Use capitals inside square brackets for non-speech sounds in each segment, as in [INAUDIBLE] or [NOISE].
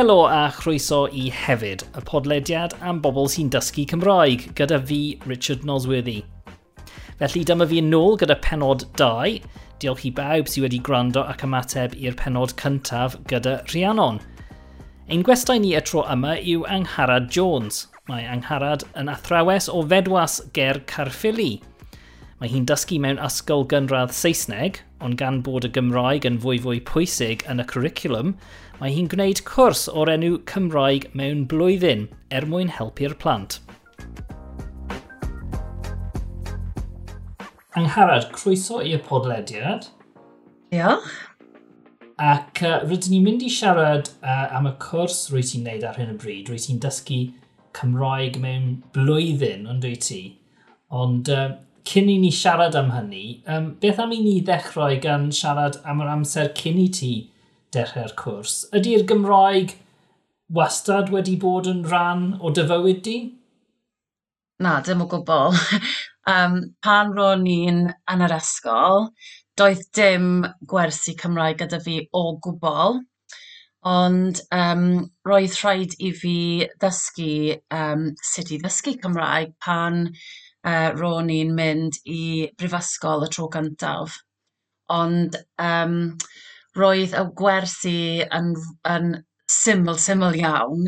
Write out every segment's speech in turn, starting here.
Helo a chroeso i hefyd, y podlediad am bobl sy'n dysgu Cymraeg, gyda fi, Richard Nosworthy. Felly dyma fi nôl gyda penod 2. Diolch i bawb sydd wedi gwrando ac ymateb i'r penod cyntaf gyda Rhiannon. Ein gwestai ni y tro yma yw Angharad Jones. Mae Angharad yn athrawes o Fedwas ger Carffili. Mae hi'n dysgu mewn ysgol gynradd Saesneg, ond gan bod y Gymraeg yn fwy fwy pwysig yn y cwricwlwm, mae hi'n gwneud cwrs o'r enw Cymraeg mewn blwyddyn er mwyn helpu'r plant. Angharad, croeso i'r podlediad. Diolch. Ac uh, rydyn ni'n mynd i siarad uh, am y cwrs rwy ti'n neud ar hyn o bryd. Rwy ti'n dysgu Cymraeg mewn blwyddyn, ond dwi ti. Ond uh, cyn i ni siarad am hynny, um, beth am i ni ddechrau gan siarad am yr amser cyn i ti dechrau'r cwrs? Ydy'r Gymraeg wastad wedi bod yn rhan o dyfywyd di? Na, dim o gwbl. [LAUGHS] um, pan ro'n i'n yn yr ysgol, doedd dim gwersi Cymraeg gyda fi o gwbl, ond um, roedd rhaid i fi ddysgu um, sut i ddysgu Cymraeg pan uh, ro'n i'n mynd i brifysgol y tro gyntaf. Ond um, roedd y gwersi yn, yn syml, syml iawn,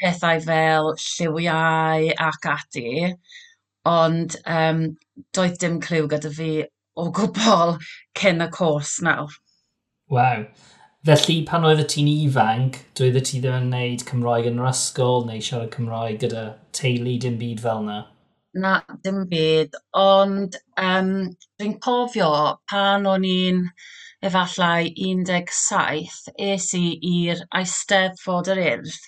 pethau fel lliwiau ac ati, ond um, doedd dim clyw gyda fi o gwbl cyn y cwrs nawr. Waw. Felly pan oedd ti'n ifanc, doedd ti ddim yn gwneud Cymraeg yn yr ysgol neu siarad Cymraeg gyda teulu dim byd fel yna? na dim byd ond um, dwi'n cofio pan o'n i'n efallai un deg saith es i i'r Eisteddfod yr Urdd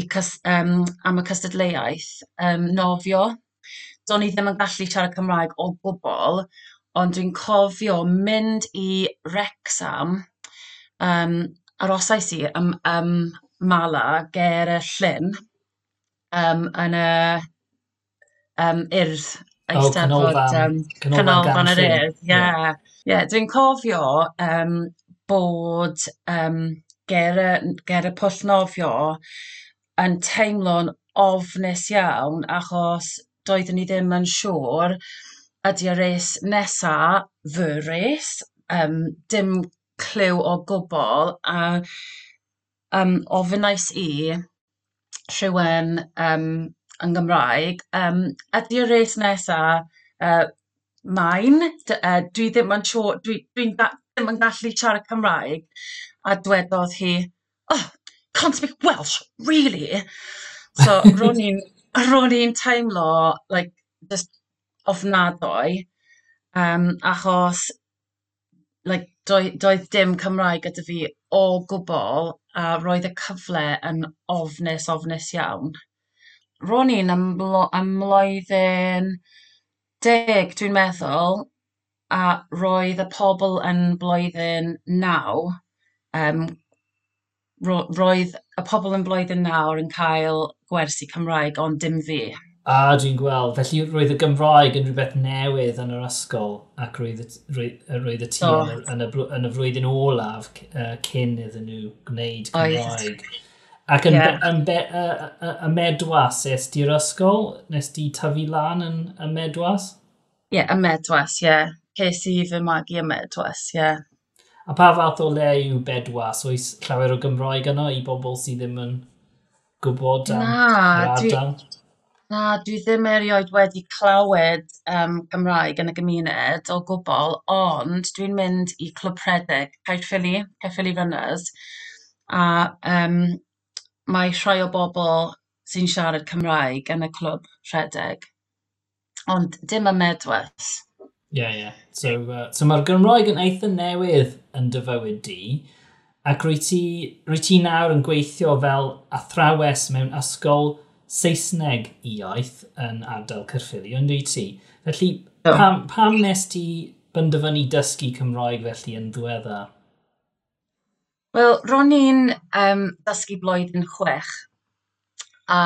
i cys- um, am y cystadleuaeth um, nofio. Do'n i ddim yn gallu siarad Cymraeg o gwbl ond dwi'n cofio mynd i Wrecsam yym arosais i ym ym Mala ger y llyn um, yn y um, urdd eisteddfod oh, um, canolfan yr urdd. Ie, yeah. yeah. dwi'n cofio um, bod um, ger, y, ger y pwll nofio yn teimlo'n ofnus iawn achos doeddwn ni ddim yn siŵr ydy y res nesa fy res, um, dim clyw o gwbl a um, ofynais i rhywun um, yn Gymraeg Um, ydy'r res nesaf uh, main, dy- dwi ddim yn siŵr dwi dwi ddim yn gallu siarad Cymraeg a dwedodd hi oh can't speak Welsh really? So [LAUGHS] ro'n i'n teimlo like just ofnadwy um, achos like doe- doedd dim Cymraeg gyda fi o gwbl a roedd y cyfle yn ofnus ofnus iawn ro'n i'n ym ym mloedden deg dwi'n meddwl a roedd y pobl yn blwyddyn naw um, ro- roedd y pobl yn blwyddyn nawr yn cael gwersi Cymraeg ond dim fi. A dwi'n gweld, felly roedd y Gymraeg yn rhywbeth newydd yn yr ysgol ac roedd roedd, roedd y tîm oh. yn, y, yn y flwyddyn olaf uh, cyn iddyn nhw gwneud Cymraeg. Oed. Ac yn, yeah. yn, be, y, y, y medwas, es di'r ysgol? Nes di tyfu lan yn y medwas? Ie, yeah, y medwas, ie. Yeah. Ces i fy magu y medwas, ie. Yeah. A pa fath o le yw bedwas? Oes llawer o Gymraeg yno i bobl sydd ddim yn gwybod am Na, dwi, na, dwi ddim erioed wedi clywed um, Gymraeg yn y gymuned o gwbl, ond dwi'n mynd i Clwb Rhedeg, Caerffili, Caerffili Runners, a um, mae rhai o bobl sy'n siarad Cymraeg yn y clwb rhedeg. Ond dim y medwes. Ie, yeah, ie. Yeah. So, uh, so mae'r Gymraeg yn eitha newydd yn dyfywyd di. Ac rwy ti, rwy ti nawr yn gweithio fel athrawes mewn ysgol Saesneg i iaith yn ardal Cyrffili, ond dwi ti. Felly, pam, pam nes ti benderfynu dysgu Cymraeg felly yn ddiweddar? Wel ro'n i'n um, dysgu blwyddyn chwech a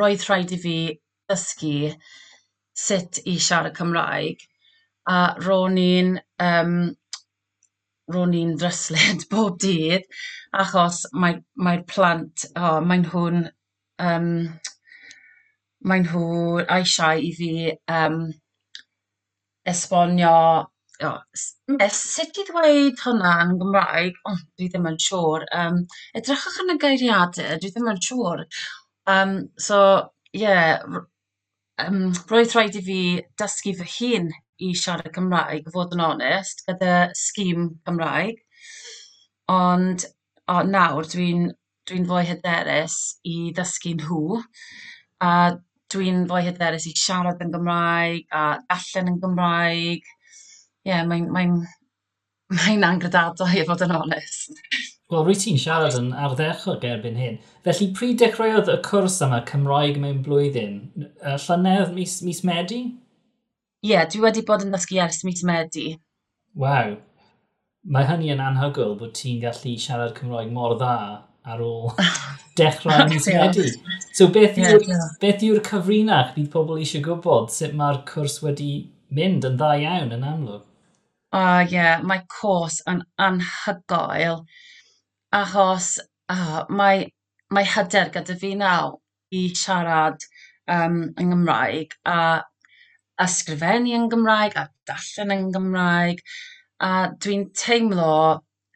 roedd rhaid i fi dysgu sut i siarad Cymraeg a ro'n i'n um, ro'n i'n ddryslyd [LAUGHS] bob dydd achos mae'r mae plant o mae'n nhw'n um, mae nhw eisiau i fi um, esbonio o, yes, m-hm. sut i ddweud hwnna yn Gymraeg? O, oh, dwi ddim yn siŵr. Um, edrychwch yn y geiriadau, dwi ddim yn siŵr. Um, so, ie, yeah, um, roedd rhaid i fi dysgu fy hun i siarad Cymraeg, fod yn onest, gyda sgîm Cymraeg. Ond o, nawr dwi'n dwi fwy hyderus i ddysgu nhw. A dwi'n fwy hyderus i siarad yn Gymraeg a darllen yn Gymraeg ie mae'n mae mae angredadol i fod yn onest. Wel, rwy ti'n siarad yn ardderchog erbyn hyn. Felly, pryd dechreuodd y cwrs yma Cymraeg mewn blwyddyn? Y llynedd mis, mis Medi? Ie, yeah, dwi wedi bod yn ddysgu ers mis Medi. Waw. Mae hynny yn anhygol bod ti'n gallu siarad Cymraeg mor dda ar ôl [LAUGHS] dechrau mis Medi. So, beth yw'r yeah, yw cyfrinach bydd pobl eisiau gwybod sut mae'r cwrs wedi mynd yn dda iawn yn amlwg? O ie, yeah, mae cwrs yn anhygoel achos o mae mae hyder gyda fi nawr i siarad um, yn Gymraeg a ysgrifennu yn Gymraeg a darllen yn Gymraeg a dwi'n teimlo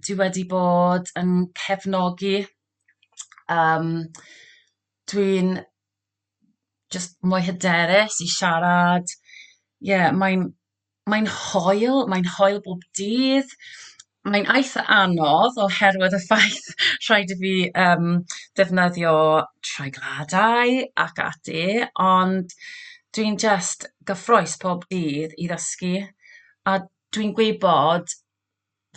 dwi wedi bod yn cefnogi um, dwi'n just mwy hyderus i siarad. Ie mae'n mae'n hoel, mae'n hoel bob dydd, mae'n eitha anodd oherwydd y [LAUGHS] ffaith rhaid i fi um, defnyddio treigladau ac ati, e, ond dwi'n just gyffroes pob dydd i ddysgu a dwi'n gwybod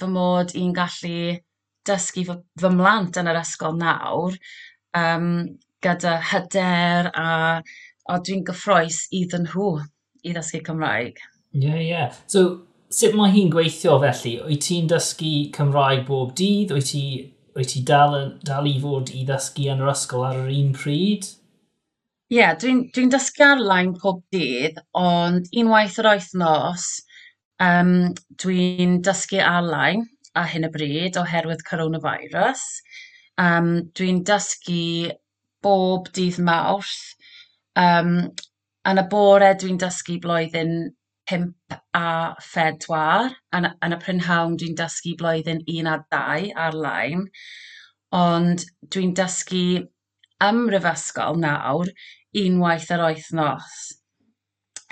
fy mod i'n gallu dysgu fy, fy mlant yn yr ysgol nawr um, gyda hyder a, a dwi'n gyffroes iddyn nhw i ddysgu Cymraeg. Ie, yeah, ie. Yeah. So, sut mae hi'n gweithio felly? Wyt ti'n dysgu Cymraeg bob dydd? Wyt ti, wyt ti dal, dal i fod i ddysgu yn yr ysgol ar yr un pryd? Ie, yeah, dwi'n dwi, dwi dysgu ar-line pob dydd, ond unwaith yr oethnos, um, dwi'n dysgu ar-line a hyn y bryd oherwydd coronavirus. Um, dwi'n dysgu bob dydd mawrth. Um, yn y bore dwi'n dysgu blwyddyn pump a phedwar yn yn y prynhawn dwi'n dysgu blwyddyn un a dau ar-lein ond dwi'n dysgu ym mhrifysgol nawr unwaith yr wythnos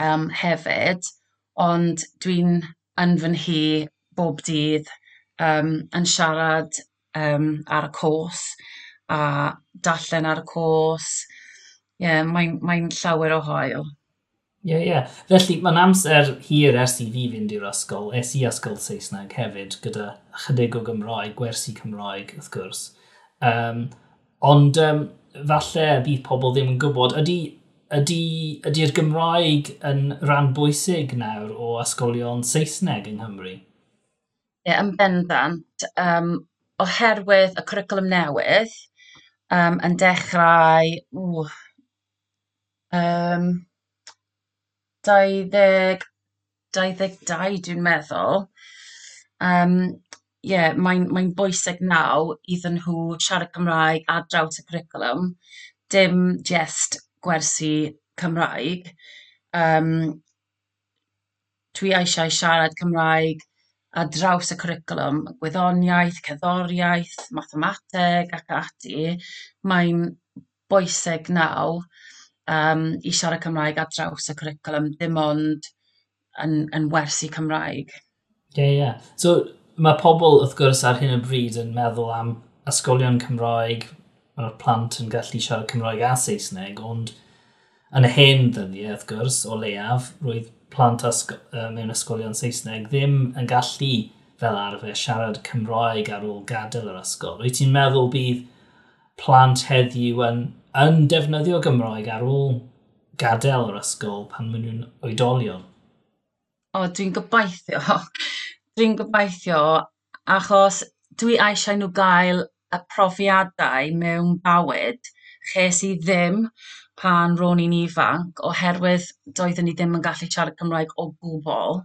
um, hefyd ond dwi'n yn fy nhi bob dydd um, yn siarad um, ar y cwrs a darllen ar y cwrs ie mae'n mae llawer o hoel. Ie, yeah, ie. Yeah. Felly, mae'n amser hir ers i fi fynd i'r ysgol, es i ysgol Saesneg hefyd, gyda chydig o Gymraeg, gwersi Cymraeg, wrth gwrs. Um, ond um, falle bydd pobl ddim yn gwybod, ydy ydy'r ydy Gymraeg yn rhan bwysig nawr o ysgolion Saesneg yng Nghymru? Ie, yeah, yn bendant. Um, oherwydd y cwricwlwm newydd um, yn dechrau... Ww, um, dau ddeg dau ddeg dau dwi'n meddwl. Um, yeah, mae'n mae bwysig naw iddyn nhw siarad Cymraeg ar draws y cwricwlwm. Dim jyst gwersi Cymraeg. Um, dwi eisiau siarad Cymraeg ar draws y cwricwlwm, gwyddoniaeth, cerddoriaeth, mathemateg ac ati. Mae'n bwysig naw um, i siarad Cymraeg ar draws y cwricwlwm, dim ond yn, yn wersi Cymraeg. Ie, yeah, ie. Yeah. So, mae pobl wrth gwrs ar hyn o bryd yn meddwl am ysgolion Cymraeg, mae'r plant yn gallu siarad Cymraeg a Saesneg, ond yn y hen ddyddiau, wrth gwrs, o leiaf, roedd plant ysg mewn ysgolion Saesneg ddim yn gallu fel arfer siarad Cymraeg ar ôl gadael yr ysgol. Wyt ti'n meddwl bydd plant heddiw yn yn defnyddio Gymraeg ar ôl gadael yr ysgol pan maen nhw'n oedolion? O, dwi'n gobeithio. [LAUGHS] dwi'n gobeithio achos dwi eisiau nhw gael y profiadau mewn bywyd ches i ddim pan ro'n i'n ifanc oherwydd doeddwn i ddim yn gallu siarad Cymraeg o gwbl.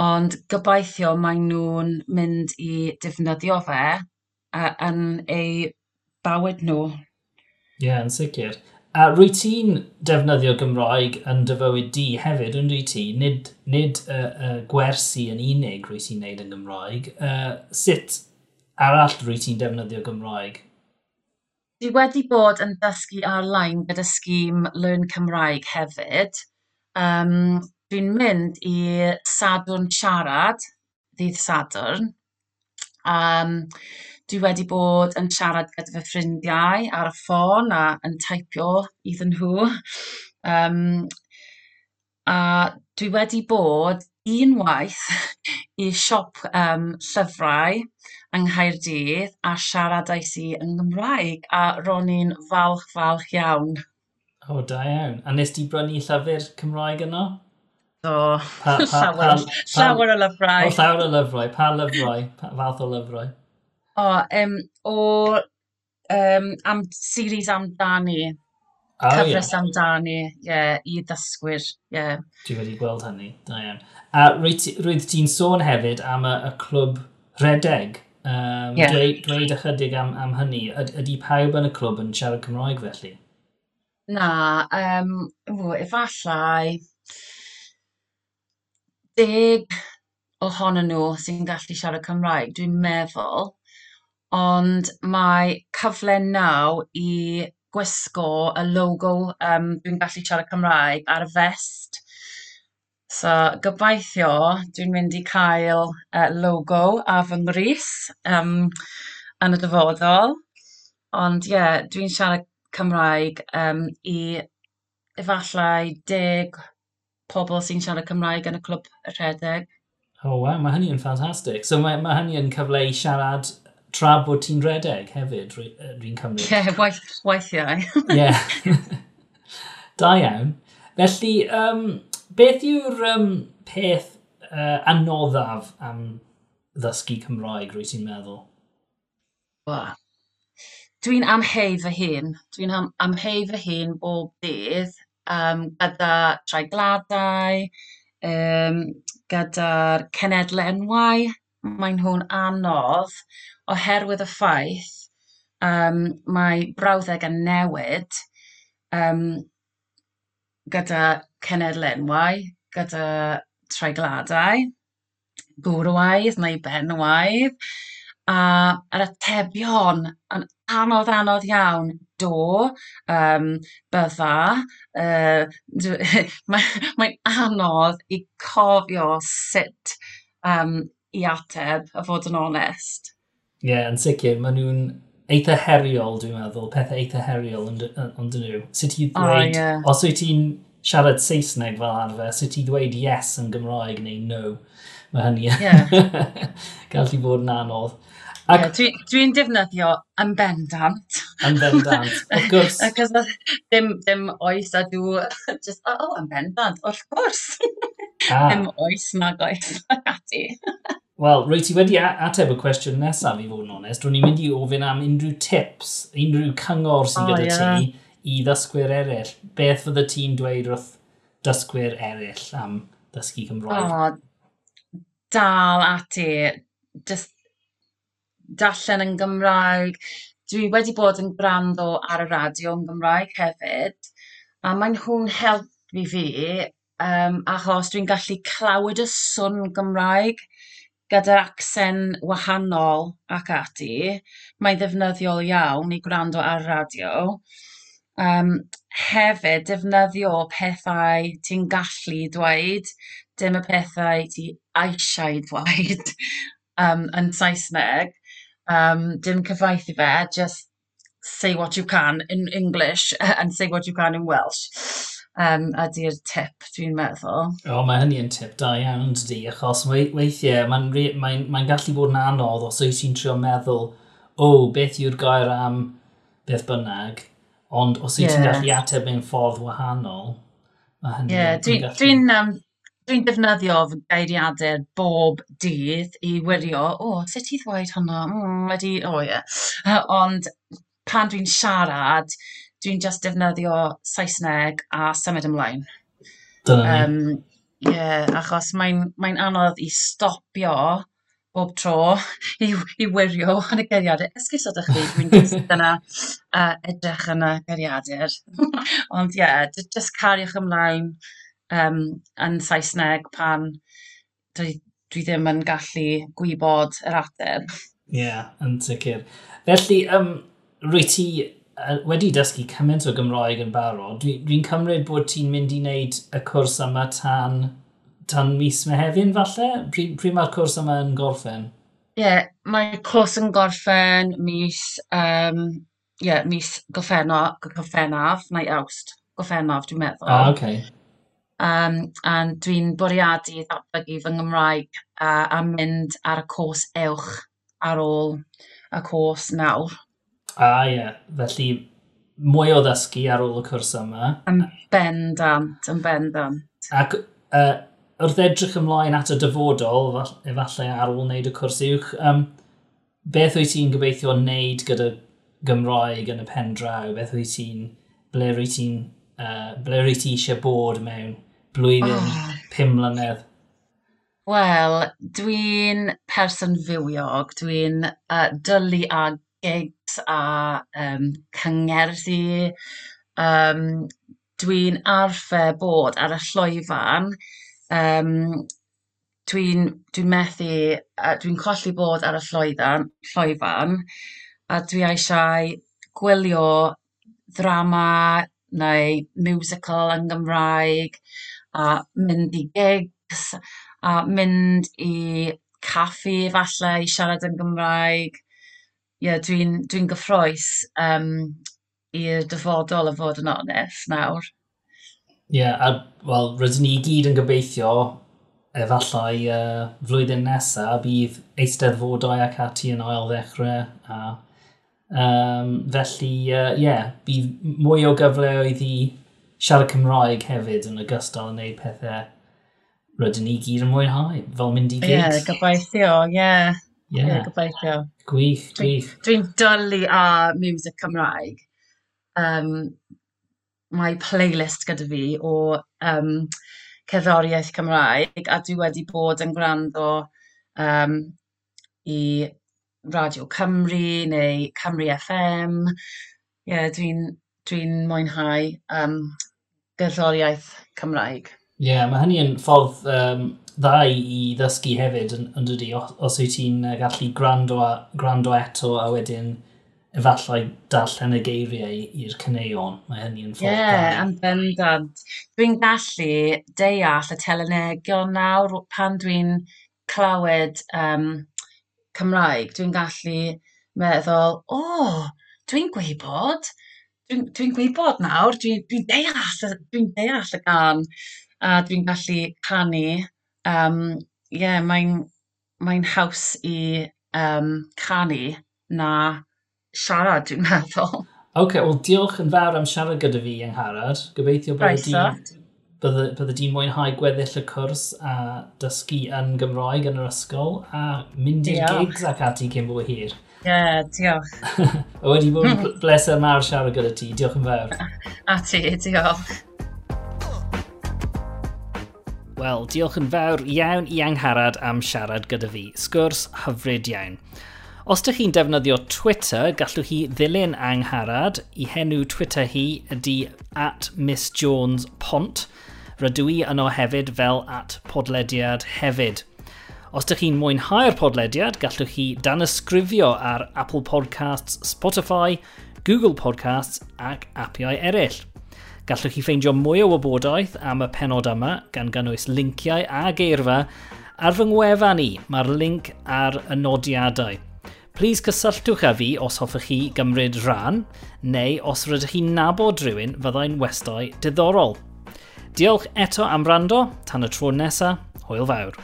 Ond gobeithio mae nhw'n mynd i defnyddio fe uh, yn eu bywyd nhw Ie, yeah, yn sicr. A rwy ti'n defnyddio Gymraeg yn dy fywyd di hefyd, yn rwy ti? Nid, nid uh, uh, gwersi yn unig rwy ti'n neud yn Gymraeg. Uh, sut arall rwy ti'n defnyddio Gymraeg? Dwi wedi bod yn dysgu ar-lein gyda sgîm Learn Cymraeg hefyd. Um, Dwi'n mynd i Sadwrn Siarad, ddydd Sadwrn, Um, dwi wedi bod yn siarad gyda fy ffrindiau ar y ffôn a yn taipio iddyn nhw. Um, a dwi wedi bod unwaith i siop um, llyfrau yng Nghaerdydd a siaradais i yng Nghymraeg a ro'n i'n falch falch iawn. O, oh, da iawn. A nes ti brynu llyfr Cymraeg yno? O, pa, [LAUGHS] pa, llawer, pa, pa, llawer o lyfrau. O, llawer o lyfrau. Pa lyfrau? Pa fath o lyfrau? O, um, o um, am, series amdani. Oh, cyfres yeah. amdani, ie, yeah, i ddysgwyr, ie. Yeah. Dwi wedi gweld hynny, da iawn. A roedd ti'n sôn hefyd am y, y clwb redeg. Um, yeah. dweud, dweud ychydig am, am hynny. Ydy pawb yn y clwb yn siarad Cymraeg felly? Na, um, efallai deg ohonyn nhw sy'n gallu siarad Cymraeg, dwi'n meddwl, ond mae cyfle naw i gwisgo y logo um, dwi'n gallu siarad Cymraeg ar y vest. So gobeithio dwi'n mynd i cael uh, logo a fy ngris um, yn y dyfodol. Ond ie, yeah, dwi'n siarad Cymraeg um, i efallai deg pobl sy'n siarad Cymraeg yn y clwb y rhedeg. O, oh, wow, mae hynny yn ffantastig. So mae, mae hynny yn cyfle i siarad tra bod ti'n redeg hefyd, dwi'n cymryd. Ie, yeah, waith, weithiau. [LAUGHS] Ie. Da iawn. Felly, um, beth yw'r um, peth uh, anoddaf am ddysgu Cymraeg, rwy ti'n meddwl? Wow. Dwi'n amheu fy hun. Dwi'n am amheu fy hun bob dydd um, gyda traigladau, um, gyda'r cenedlenwau. Mae nhw'n anodd oherwydd y ffaith um, mae brawddeg yn newid um, gyda cenedlenwau, gyda traigladau, gwrwaidd neu benwaidd, a yr atebion yn anodd anodd iawn do, um, bydda. Uh, [LAUGHS] Mae'n mae anodd i cofio sut um, i ateb, a fod yn onest. Ie, yeah, yn sicr, maen nhw'n eitha heriol, dwi'n meddwl, pethau eitha heriol ond dyn nhw. Sut i ddweud, oh, yeah. os wyt ti'n siarad Saesneg fel arfer, sut i ddweud yes yn Gymraeg neu no, mae hynny yeah. [LAUGHS] gallu bod yn anodd. Ac... Yeah, Dwi'n dwi, defnyddio yn bendant. Yn bendant, of gwrs. [LAUGHS] Ac ddim, ddim oes a dw, [LAUGHS] just, o, oh, yn bendant, wrth gwrs. Ah. [LAUGHS] ddim oes na goes ati. Wel, rwy ti wedi ateb y cwestiwn nesaf i fod yn onest. Rwy'n i'n mynd i ofyn am unrhyw tips, unrhyw cyngor sy'n oh, gyda yeah. ti i ddysgwyr eraill. Beth fydda ti'n dweud wrth dysgwyr eraill am ddysgu Cymraeg? Oh, dal ati. Just darllen yn Gymraeg. Dwi wedi bod yn gwrando ar y radio yn Gymraeg hefyd, a mae nhw'n helpu fi um, achos dwi'n gallu clywed y swn Gymraeg gyda'r accen wahanol ac ati. Mae'n ddefnyddiol iawn i gwrando ar radio. Um, hefyd defnyddio pethau ti'n gallu dweud, dim y pethau ti eisiau dweud [LAUGHS] um, yn Saesneg um, dim cyfaithi fe, just say what you can in English [LAUGHS] and say what you can in Welsh. Um, ydy'r tip, dwi'n meddwl. O, oh, mae hynny yn tip da iawn, dydy, achos weithiau mae'n mae mae, mae gallu bod yn anodd os wyt ti'n trio meddwl, o, oh, beth yw'r gair am beth bynnag, ond os wyt yeah. ti'n gallu ateb mewn ffordd wahanol, mae hynny yeah, dwi'n gallu... Dwi um, Dwi'n defnyddio fy geiriadur bob dydd i wirio, o, oh, sut i ddweud hwnna? Mm, wedi, o oh, ie. Yeah. Ond pan dwi'n siarad, dwi'n just defnyddio Saesneg a symud ymlaen. Dyna um, Ie, yeah, achos mae'n mae anodd i stopio bob tro [LAUGHS] i, i wirio yn y geiriadau. Esgus o chi, dwi'n gwybod yna uh, edrych yn y geiriadur. [LAUGHS] Ond ie, yeah, just cariwch ymlaen um, yn Saesneg pan dwi, dwi ddim yn gallu gwybod yr ateb. Ie, yeah, yn sicr. Felly, um, rwy ti wedi dysgu cymaint o Gymraeg yn barod, dwi'n dwi, cymryd bod ti'n mynd i wneud y cwrs yma tan, tan mis mehefin falle? Pryd, pryd mae'r cwrs yma yn gorffen? Ie, yeah, mae cwrs yn gorffen mis, um, yeah, mis goffenno, goffennaf, neu awst. Goffennaf, dwi'n meddwl. Ah, okay um, a dwi'n bwriadu ddatblygu fy Nghymraeg a, a mynd ar y cwrs uwch ar ôl y cwrs nawr. A ah, ie, yeah. felly mwy o ddysgu ar ôl y cwrs yma. Yn bendant, yn bendant. Ac uh, wrth edrych ymlaen at y dyfodol, efallai ar ôl wneud y cwrs uwch, um, beth wyt ti'n gobeithio wneud gyda Gymraeg yn y pen draw? Beth wyt ti'n, ble wyt ti'n, uh, ble wyt ti eisiau bod mewn blwyddyn, oh. pum mlynedd? Wel, dwi'n person fywiog. Dwi'n uh, dylu a gigs a um, cyngerddi. Um, dwi'n arfer bod ar y llwyfan. Um, dwi'n dwi methu, uh, dwi'n colli bod ar y llwyfan, llwyfan a dwi eisiau gwylio ddrama neu musical yn Gymraeg a mynd i gigs a mynd i caffi falle i siarad yn Gymraeg. Yeah, dwi'n dwi gyffroes um, i'r dyfodol y fod yn onest nawr. Ie, yeah, a wel, rydyn ni gyd yn gobeithio efallai uh, flwyddyn nesaf bydd eisteddfodau ac ati yn ail ddechrau a um, felly, ie, uh, yeah, bydd mwy o gyfleoedd i siarad Cymraeg hefyd yn ogystal yn gwneud pethau rydyn ni gyd yn mwynhau, fel mynd i gyd. Ie, yeah, gobeithio, ie. Yeah. Ie, yeah, gobeithio. Gwych, gwych. Dwi'n dwi doli a music Cymraeg. Um, mae playlist gyda fi o um, cerddoriaeth Cymraeg a dwi wedi bod yn gwrando um, i Radio Cymru neu Cymru FM. Ie, yeah, dwi'n dwi, mwynhau um, gerddoriaeth Cymraeg. Ie, yeah, mae hynny yn ffordd um, dda i ddysgu hefyd, yn, yn dydy, os, wyt ti'n gallu gwrando, a, gwrando eto a wedyn efallai darllen y geiriau i'r cyneuon. Mae hynny yn ffordd yeah, dda. Ie, yn bendant. Dwi'n gallu deall y telenegion nawr pan dwi'n clywed um, Cymraeg. Dwi'n gallu meddwl, o, oh, dwi'n gwybod, dwi'n dwi gwybod nawr, dwi'n dwi deall, dwi deall y gan a dwi'n gallu canu. Um, yeah, mae'n mae haws i um, canu na siarad, dwi'n meddwl. OK, wel diolch yn fawr am siarad gyda fi yng Ngharad. Gobeithio bydde, bydde di'n mwynhau gweddill y cwrs a dysgu yn Gymraeg yn yr ysgol a mynd i'r gigs ac ati cyn fwy hir. Ie, yeah, diolch. Wedi bod yn bleser mawr siarad gyda ti. Diolch yn fawr. A ti, diolch. Wel, diolch yn fawr iawn i angharad am siarad gyda fi. Sgwrs hyfryd iawn. Os ydych chi'n defnyddio Twitter, gallwch chi ddilyn angharad. I henw Twitter hi ydy at Miss Jones Pont. Rydw i yno hefyd fel at podlediad hefyd. Os ydych chi'n mwynhau'r podlediad, gallwch chi danysgrifio ar Apple Podcasts, Spotify, Google Podcasts ac apiau eraill. Gallwch chi ffeindio mwy o wybodaeth am y penod yma gan gynnwys linciau a geirfa ar fy ngwefan ni, Mae'r link ar y nodiadau. Plis cysylltwch â fi os hoffech chi gymryd rhan, neu os rydych chi'n nabod rhywun fyddai'n westau diddorol. Diolch eto am rando, tan y tro nesaf, hwyl fawr.